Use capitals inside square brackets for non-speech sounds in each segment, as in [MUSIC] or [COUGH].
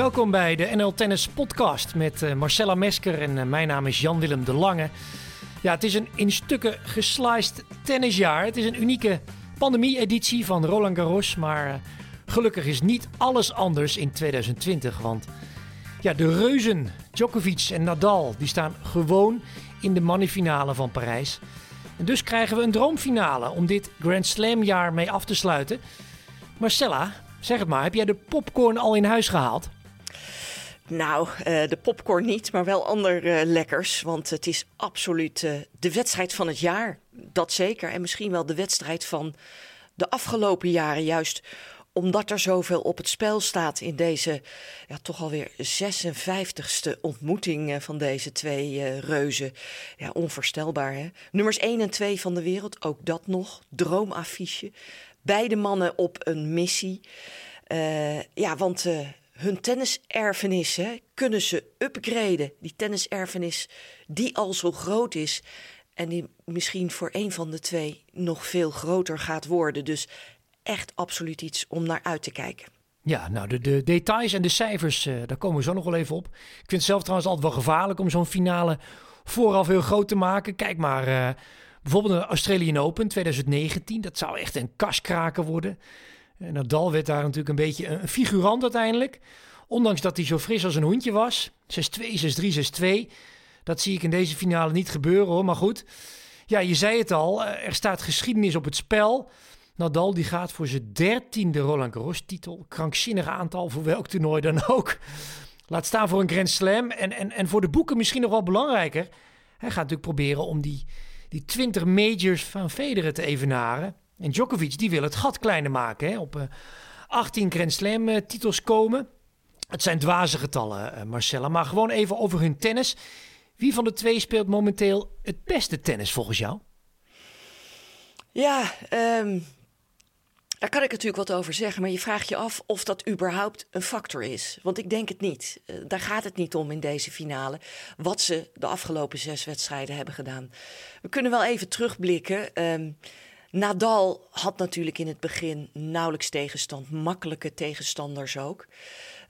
Welkom bij de NL Tennis Podcast met uh, Marcella Mesker en uh, mijn naam is Jan-Willem de Lange. Ja, het is een in stukken gesliced tennisjaar. Het is een unieke pandemie-editie van Roland Garros, maar uh, gelukkig is niet alles anders in 2020. Want ja, de reuzen Djokovic en Nadal die staan gewoon in de mannenfinale van Parijs. En dus krijgen we een droomfinale om dit Grand Slam jaar mee af te sluiten. Marcella, zeg het maar, heb jij de popcorn al in huis gehaald? Nou, uh, de popcorn niet, maar wel ander uh, lekkers. Want het is absoluut uh, de wedstrijd van het jaar. Dat zeker. En misschien wel de wedstrijd van de afgelopen jaren. Juist omdat er zoveel op het spel staat in deze ja, toch alweer 56ste ontmoeting van deze twee reuzen. Ja, onvoorstelbaar hè. Nummers 1 en 2 van de wereld, ook dat nog. Droomaffiche. Beide mannen op een missie. ja, want hun tenniserfenis hè, kunnen ze upgraden. Die tenniserfenis die al zo groot is en die misschien voor een van de twee nog veel groter gaat worden. Dus echt absoluut iets om naar uit te kijken. Ja, nou de, de details en de cijfers, uh, daar komen we zo nog wel even op. Ik vind het zelf trouwens altijd wel gevaarlijk om zo'n finale vooraf heel groot te maken. Kijk maar, uh, bijvoorbeeld de Australian Open 2019, dat zou echt een kaskraken worden. Nadal werd daar natuurlijk een beetje een figurant uiteindelijk. Ondanks dat hij zo fris als een hondje was. 6-2, 6-3, 6-2. Dat zie ik in deze finale niet gebeuren hoor. Maar goed, ja, je zei het al. Eh, er staat geschiedenis op het spel. Nadal die gaat voor zijn dertiende Roland Garros titel. Krankzinnig aantal voor welk toernooi dan ook. Laat staan voor een Grand Slam. En, en, en voor de boeken misschien nog wel belangrijker. Hij gaat natuurlijk proberen om die, die 20 majors van Federer te evenaren. En Djokovic die wil het gat kleiner maken. Hè? Op uh, 18 Grand Slam uh, titels komen. Het zijn dwaze getallen, uh, Marcella. Maar gewoon even over hun tennis. Wie van de twee speelt momenteel het beste tennis volgens jou? Ja, um, daar kan ik natuurlijk wat over zeggen. Maar je vraagt je af of dat überhaupt een factor is. Want ik denk het niet. Daar gaat het niet om in deze finale. Wat ze de afgelopen zes wedstrijden hebben gedaan. We kunnen wel even terugblikken. Um, Nadal had natuurlijk in het begin nauwelijks tegenstand, makkelijke tegenstanders ook.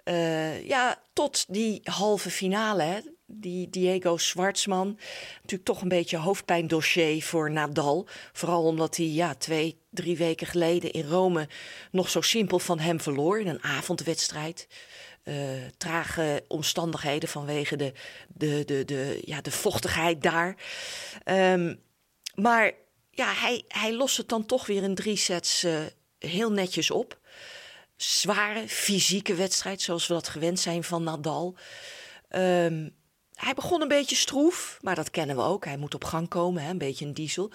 Uh, ja, tot die halve finale, die Diego Schwartzman. Natuurlijk toch een beetje hoofdpijndossier voor Nadal. Vooral omdat hij ja, twee, drie weken geleden in Rome nog zo simpel van hem verloor in een avondwedstrijd. Uh, trage omstandigheden vanwege de, de, de, de, ja, de vochtigheid daar. Um, maar ja, hij, hij lost het dan toch weer in drie sets uh, heel netjes op. Zware fysieke wedstrijd, zoals we dat gewend zijn van Nadal. Um, hij begon een beetje stroef, maar dat kennen we ook. Hij moet op gang komen, hè, een beetje een diesel.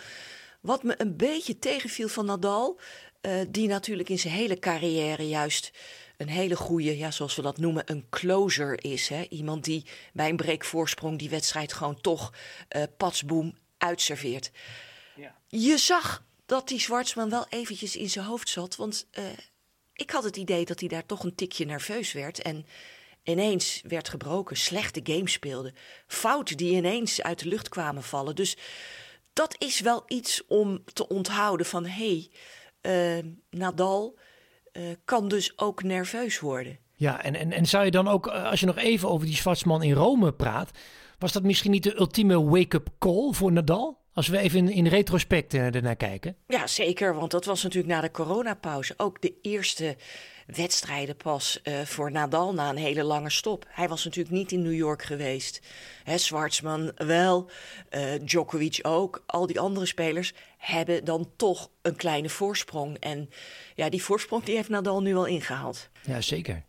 Wat me een beetje tegenviel van Nadal, uh, die natuurlijk in zijn hele carrière juist een hele goede, ja, zoals we dat noemen, een closer is. Hè? Iemand die bij een breekvoorsprong die wedstrijd gewoon toch uh, patsboom uitserveert. Je zag dat die Zwartsman wel eventjes in zijn hoofd zat. Want uh, ik had het idee dat hij daar toch een tikje nerveus werd. En ineens werd gebroken, slechte game speelde. Fouten die ineens uit de lucht kwamen vallen. Dus dat is wel iets om te onthouden van... hé, hey, uh, Nadal uh, kan dus ook nerveus worden. Ja, en, en, en zou je dan ook, als je nog even over die Zwartsman in Rome praat... was dat misschien niet de ultieme wake-up call voor Nadal? Als we even in, in retrospect uh, ernaar kijken. Ja, zeker. Want dat was natuurlijk na de coronapauze ook de eerste wedstrijden pas uh, voor Nadal na een hele lange stop. Hij was natuurlijk niet in New York geweest. Hè, Schwartzman wel, uh, Djokovic ook. Al die andere spelers hebben dan toch een kleine voorsprong. En ja, die voorsprong die heeft Nadal nu al ingehaald. Ja, zeker.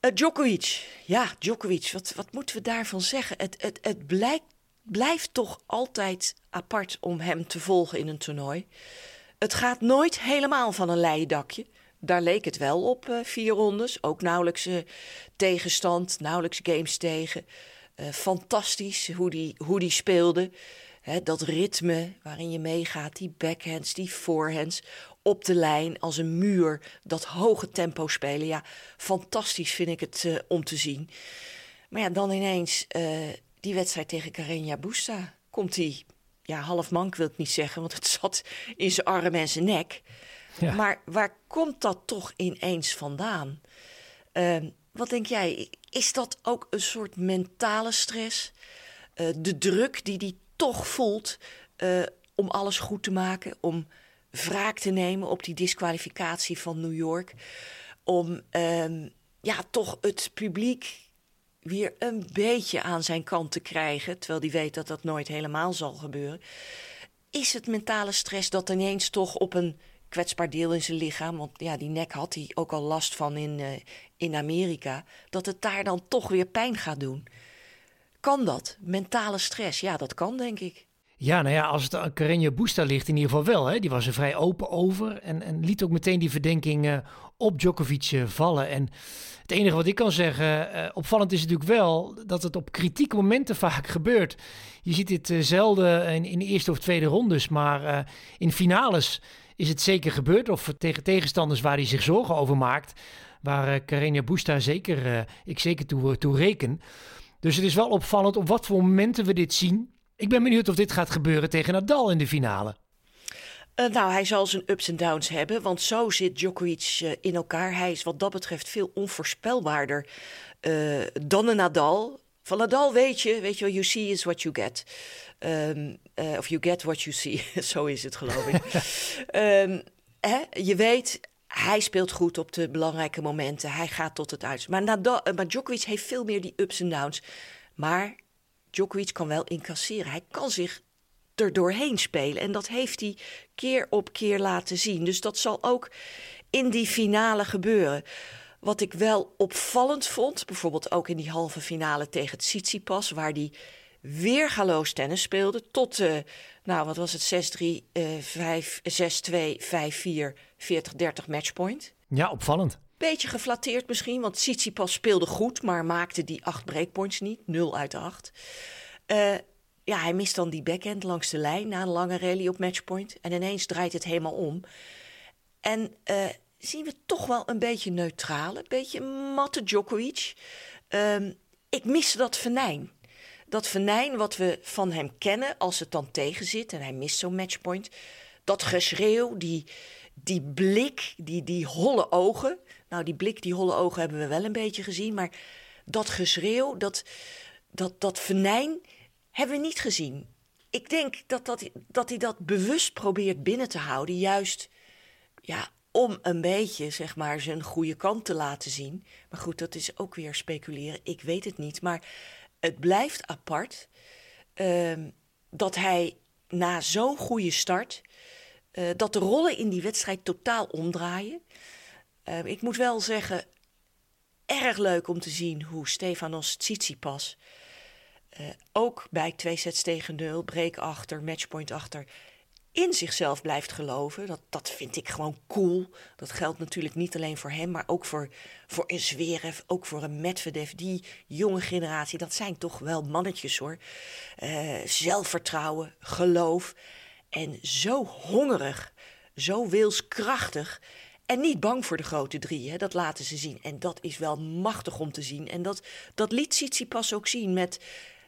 Uh, Djokovic, ja, Djokovic, wat, wat moeten we daarvan zeggen? Het, het, het blijkt blijft toch altijd apart om hem te volgen in een toernooi. Het gaat nooit helemaal van een leien dakje. Daar leek het wel op, uh, vier rondes. Ook nauwelijks uh, tegenstand, nauwelijks games tegen. Uh, fantastisch hoe die, hoe die speelde. Dat ritme waarin je meegaat, die backhands, die forehands. Op de lijn als een muur, dat hoge tempo spelen. Ja, fantastisch vind ik het om te zien. Maar ja, dan ineens die wedstrijd tegen Carreño Busta komt hij, ja, half mank wil ik niet zeggen, want het [LAUGHS] zat in zijn arm en zijn nek. Ja. Maar waar komt dat toch ineens vandaan? Uh, wat denk jij? Is dat ook een soort mentale stress? Uh, de druk die hij toch voelt uh, om alles goed te maken, om wraak te nemen op die disqualificatie van New York, om um, ja, toch het publiek weer een beetje aan zijn kant te krijgen, terwijl hij weet dat dat nooit helemaal zal gebeuren. Is het mentale stress dat ineens toch op een kwetsbaar deel in zijn lichaam, want ja, die nek had hij ook al last van in, uh, in Amerika, dat het daar dan toch weer pijn gaat doen? Kan dat? Mentale stress? Ja, dat kan, denk ik. Ja, nou ja, als het aan Karenje Busta ligt, in ieder geval wel. Hè? Die was er vrij open over en, en liet ook meteen die verdenking uh, op Djokovic uh, vallen. En het enige wat ik kan zeggen, uh, opvallend is natuurlijk wel dat het op kritieke momenten vaak [LAUGHS] gebeurt. Je ziet dit zelden in, in de eerste of tweede rondes, maar in finales is het zeker gebeurd. Of tegen tegenstanders waar hij zich zorgen over maakt. Waar Karenia Busta zeker, ik zeker toe, toe reken. Dus het is wel opvallend op wat voor momenten we dit zien. Ik ben benieuwd of dit gaat gebeuren tegen Nadal in de finale. Uh, nou, hij zal zijn ups en downs hebben, want zo zit Djokovic uh, in elkaar. Hij is wat dat betreft veel onvoorspelbaarder uh, dan een Nadal. Van Nadal weet je, weet je wel, you see is what you get. Um, of you get what you see, [LAUGHS] zo is het geloof ik. um, [LAUGHS] hè, je weet, hij speelt goed op de belangrijke momenten. Hij gaat tot het uit. Maar, Nadal, maar Djokovic heeft veel meer die ups en downs. Maar Djokovic kan wel incasseren. Hij kan zich er doorheen spelen. En dat heeft hij keer op keer laten zien. Dus dat zal ook in die finale gebeuren. Wat ik wel opvallend vond, bijvoorbeeld ook in die halve finale tegen Tsitsipas, waar die weergaloos tennis speelde tot, uh, nou wat was het, 6-3, uh, 6-2, 5-4, 40-30 matchpoint. Ja, opvallend. Beetje geflatteerd misschien, want Tsitsipas speelde goed, maar maakte die acht breakpoints niet. 0 uit de 8. Uh, ja, hij mist dan die backhand langs de lijn na een lange rally op matchpoint. En ineens draait het helemaal om. En uh, zien we toch wel een beetje neutrale, een beetje matte Djokovic. Um, ik mis dat venijn. Dat venijn wat we van hem kennen als het dan tegen zit en hij mist zo'n matchpoint. Dat geschreeuw, die, die blik, die, die holle ogen. Nou, die blik, die holle ogen hebben we wel een beetje gezien. Maar dat geschreeuw, dat, dat, dat venijn hebben we niet gezien. Ik denk dat, dat, dat hij dat bewust probeert binnen te houden. Juist ja, om een beetje, zeg maar, zijn goede kant te laten zien. Maar goed, dat is ook weer speculeren. Ik weet het niet. Maar het blijft apart uh, dat hij na zo'n goede start... Uh, dat de rollen in die wedstrijd totaal omdraaien. Uh, ik moet wel zeggen, erg leuk om te zien hoe Stefanos Tsitsipas... Uh, ook bij twee sets tegen nul, break achter, matchpoint achter, in zichzelf blijft geloven. Dat, dat vind ik gewoon cool. Dat geldt natuurlijk niet alleen voor hem, maar ook voor, voor een Zverev, ook voor een Medvedev. Die jonge generatie, dat zijn toch wel mannetjes hoor. Uh, zelfvertrouwen, geloof en zo hongerig, zo wilskrachtig. En niet bang voor de grote drie, hè? dat laten ze zien. En dat is wel machtig om te zien. En dat, dat liet Tsitsipas ook zien met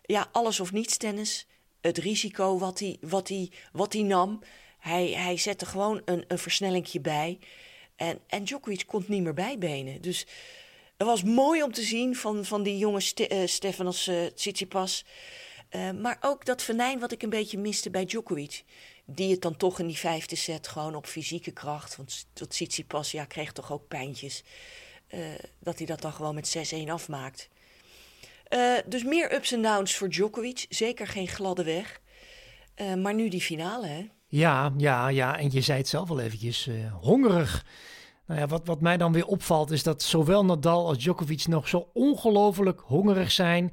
ja, alles of niets tennis. Het risico wat hij, wat hij, wat hij nam. Hij, hij zette gewoon een, een versnellingje bij. En, en Djokovic kon niet meer bijbenen. Dus het was mooi om te zien van, van die jonge Ste uh, Stefanos uh, Tsitsipas. Uh, maar ook dat venijn wat ik een beetje miste bij Djokovic. Die het dan toch in die vijfde set gewoon op fysieke kracht... want dat Tsitsipas ja, kreeg toch ook pijntjes... dat hij dat dan gewoon met 6-1 afmaakt. Uh, dus meer ups en downs voor Djokovic. Zeker geen gladde weg. Uh, maar nu die finale, hè? Ja, ja, ja. En je zei het zelf al eventjes. Hongerig. Nou ja, wat, wat mij dan weer opvalt is dat zowel Nadal als Djokovic nog zo ongelooflijk hongerig zijn.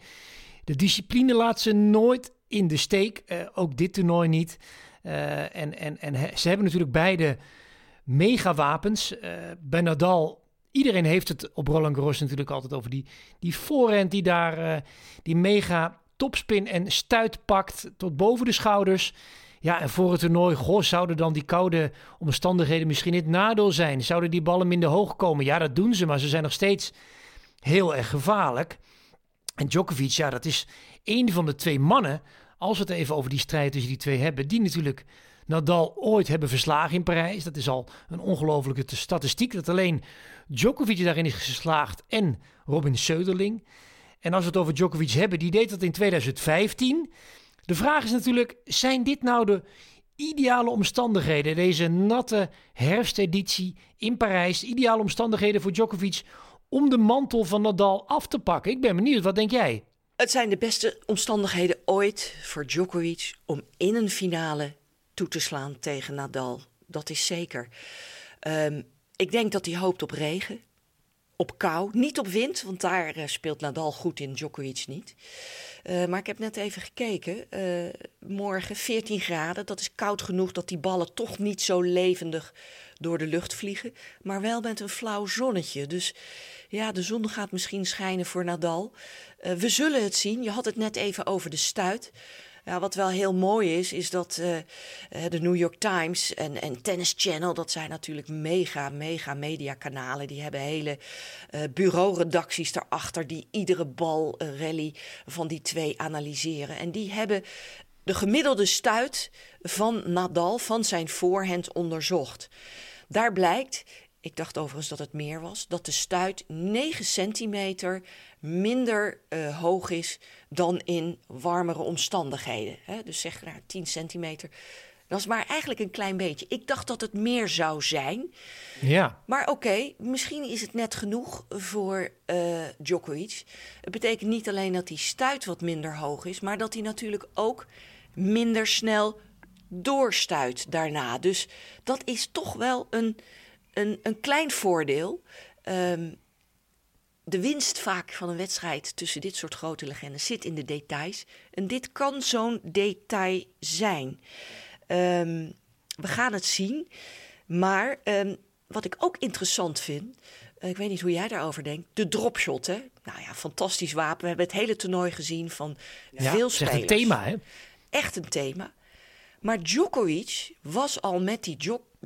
De discipline laat ze nooit in de steek. ook dit toernooi niet. En en, en ze hebben natuurlijk beide megawapens. bij Nadal iedereen heeft het op Roland Garros natuurlijk altijd over die, die voorhand die daar uh, die mega topspin en stuit pakt tot boven de schouders. Ja, en voor het toernooi, goh, zouden dan die koude omstandigheden misschien het nadeel zijn? Zouden die ballen minder hoog komen? Ja, dat doen ze, maar ze zijn nog steeds heel erg gevaarlijk. En Djokovic, ja, dat is een van de twee mannen, als we het even over die strijd tussen die twee hebben, die natuurlijk Nadal ooit hebben verslagen in Parijs. Dat is al een ongelofelijke statistiek. Dat alleen Djokovic daarin is geslaagd en Robin Söderling. En als we het over Djokovic hebben, die deed dat in 2015. De vraag is natuurlijk, zijn dit nou de ideale omstandigheden? Deze natte herfsteditie in Parijs. Ideale omstandigheden voor Djokovic om de mantel van Nadal af te pakken. Ik ben benieuwd, wat denk jij? Het zijn de beste omstandigheden ooit voor Djokovic om in een finale toe te slaan tegen Nadal. Dat is zeker. Um, ik denk dat hij hoopt op regen, op kou, niet op wind, want daar uh, speelt Nadal goed in, Djokovic niet. Uh, maar ik heb net even gekeken. Uh, morgen 14 graden, dat is koud genoeg dat die ballen toch niet zo levendig door de lucht vliegen. Maar wel met een flauw zonnetje. Dus ja, de zon gaat misschien schijnen voor Nadal. we zullen het zien. Je had het net even over de stuit. Ja, wat wel heel mooi is, is dat uh, de New York Times en, en Tennis Channel, dat zijn natuurlijk mega, mega mediakanalen. Die hebben hele uh, bureauredacties daarachter die iedere bal rally van die twee analyseren. En die hebben de gemiddelde stuit van Nadal, van zijn voorhand, onderzocht. Daar blijkt ik dacht overigens dat het meer was, dat de stuit 9 centimeter minder uh, hoog is dan in warmere omstandigheden. Hè? Dus zeg nou, 10 centimeter. Dat is maar eigenlijk een klein beetje. Ik dacht dat het meer zou zijn. Ja. Maar oké, misschien is het net genoeg voor uh, Djokovic. Het betekent niet alleen dat die stuit wat minder hoog is, maar dat hij natuurlijk ook minder snel doorstuit daarna. Dus dat is toch wel een een, een klein voordeel. Um, de winst vaak van een wedstrijd tussen dit soort grote legendes zit in de details. En dit kan zo'n detail zijn. Um, we gaan het zien. Maar um, wat ik ook interessant vind. Ik weet niet hoe jij daarover denkt. De dropshot, hè? Nou ja, fantastisch wapen. We hebben het hele toernooi gezien van ja, veel spelers. Echt een thema, hè? Echt een thema. Maar Djokovic was al met die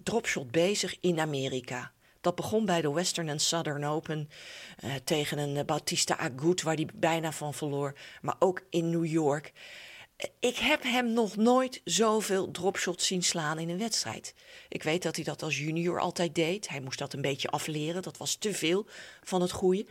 dropshot bezig in Amerika. Dat begon bij de Western and Southern Open uh, tegen een uh, Bautista Agut, waar hij bijna van verloor. Maar ook in New York. Uh, ik heb hem nog nooit zoveel dropshots zien slaan in een wedstrijd. Ik weet dat hij dat als junior altijd deed. Hij moest dat een beetje afleren. Dat was te veel van het goede.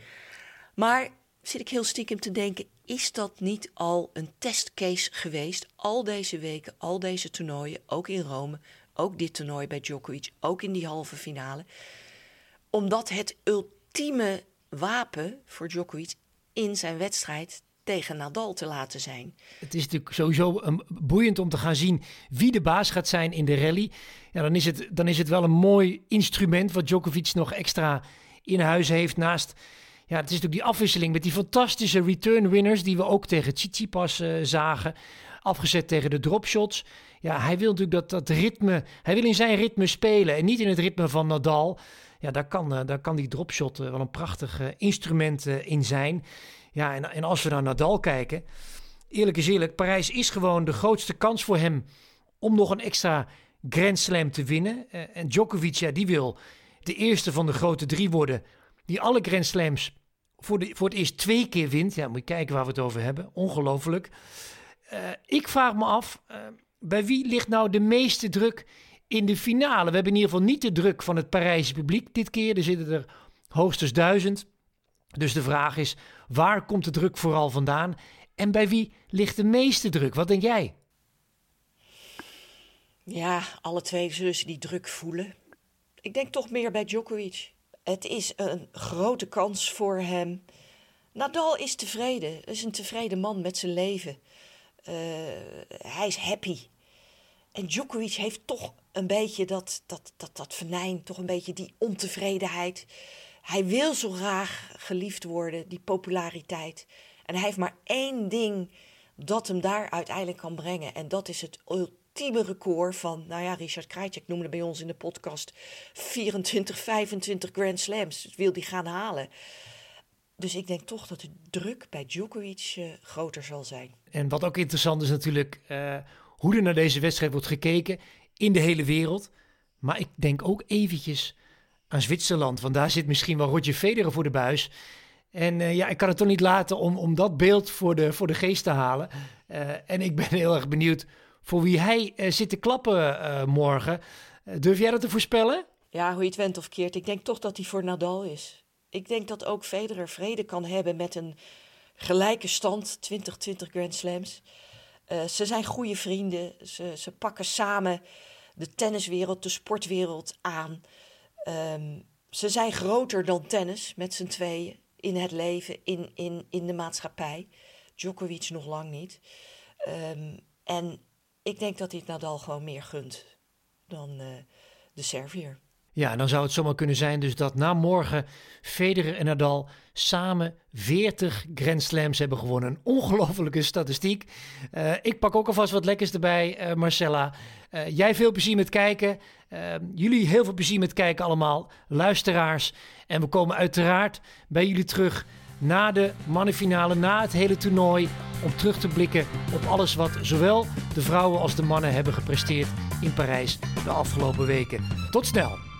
Maar zit ik heel stiekem te denken: is dat niet al een testcase geweest? Al deze weken, al deze toernooien, ook in Rome, ook dit toernooi bij Djokovic, ook in die halve finale. Omdat het ultieme wapen voor Djokovic in zijn wedstrijd tegen Nadal te laten zijn. Het is natuurlijk sowieso een, boeiend om te gaan zien wie de baas gaat zijn in de rally. Ja, dan, is het, dan is het wel een mooi instrument wat Djokovic nog extra in huis heeft naast ja, het is natuurlijk die afwisseling met die fantastische return winners die we ook tegen Tsitsipas uh, zagen. Afgezet tegen de dropshots. Ja, hij wil natuurlijk dat, dat ritme, hij wil in zijn ritme spelen en niet in het ritme van Nadal. Ja, daar kan, uh, daar kan die dropshot uh, wel een prachtig instrument in zijn. Ja, en, en als we naar Nadal kijken, eerlijk is eerlijk, Parijs is gewoon de grootste kans voor hem om nog een extra Grand Slam te winnen. en Djokovic, ja, die wil de eerste van de grote drie worden die alle Grand Slams voor, de, voor het eerst twee keer wint. Ja, moet je kijken waar we het over hebben. Ongelooflijk. Uh, ik vraag me af, uh, bij wie ligt nou de meeste druk in de finale? We hebben in ieder geval niet de druk van het Parijse publiek dit keer. Er zitten er hoogstens duizend. Dus de vraag is, waar komt de druk vooral vandaan? En bij wie ligt de meeste druk? Wat denk jij? Ja, alle twee zullen ze die druk voelen. Ik denk toch meer bij Djokovic. Het is een grote kans voor hem. Nadal is tevreden. is een tevreden man met zijn leven. Uh, hij is happy. En Djokovic heeft toch een beetje dat, dat, dat, dat venijn, toch een beetje die ontevredenheid. Hij wil zo graag geliefd worden, die populariteit. En hij heeft maar één ding dat hem daar uiteindelijk kan brengen. En dat is het ultieme record van, nou ja, Richard Krajcek noemde bij ons in de podcast 24, 25 Grand Slams. Dat wil hij gaan halen. Dus ik denk toch dat de druk bij Djokovic uh, groter zal zijn. En wat ook interessant is natuurlijk uh, hoe er naar deze wedstrijd wordt gekeken in de hele wereld. Maar ik denk ook eventjes aan Zwitserland, want daar zit misschien wel Roger Federer voor de buis. En uh, ja, ik kan het toch niet laten om, om dat beeld voor de, voor de geest te halen. en ik ben heel erg benieuwd voor wie hij zit te klappen morgen. durf jij dat te voorspellen? Ja, hoe je het went of keert. Ik denk toch dat hij voor Nadal is. Ik denk dat ook Federer vrede kan hebben met een gelijke stand, 2020 Grand Slams. Uh, ze zijn goede vrienden. Ze, ze pakken samen de tenniswereld, de sportwereld aan. Um, ze zijn groter dan tennis met z'n tweeën in het leven, in, in, in de maatschappij. Djokovic nog lang niet. Um, en ik denk dat hij Nadal gewoon meer gunt dan uh, de Servier. Ja, dan zou het zomaar kunnen zijn dus dat na morgen Federer en Nadal samen 40 Grand Slams hebben gewonnen. Een ongelofelijke statistiek. Uh, ik pak ook alvast wat lekkers erbij, uh, Marcella. Uh, jij veel plezier met kijken. jullie heel veel plezier met kijken allemaal, luisteraars. En we komen uiteraard bij jullie terug na de mannenfinale, na het hele toernooi. Om terug te blikken op alles wat zowel de vrouwen als de mannen hebben gepresteerd in Parijs de afgelopen weken. Tot snel!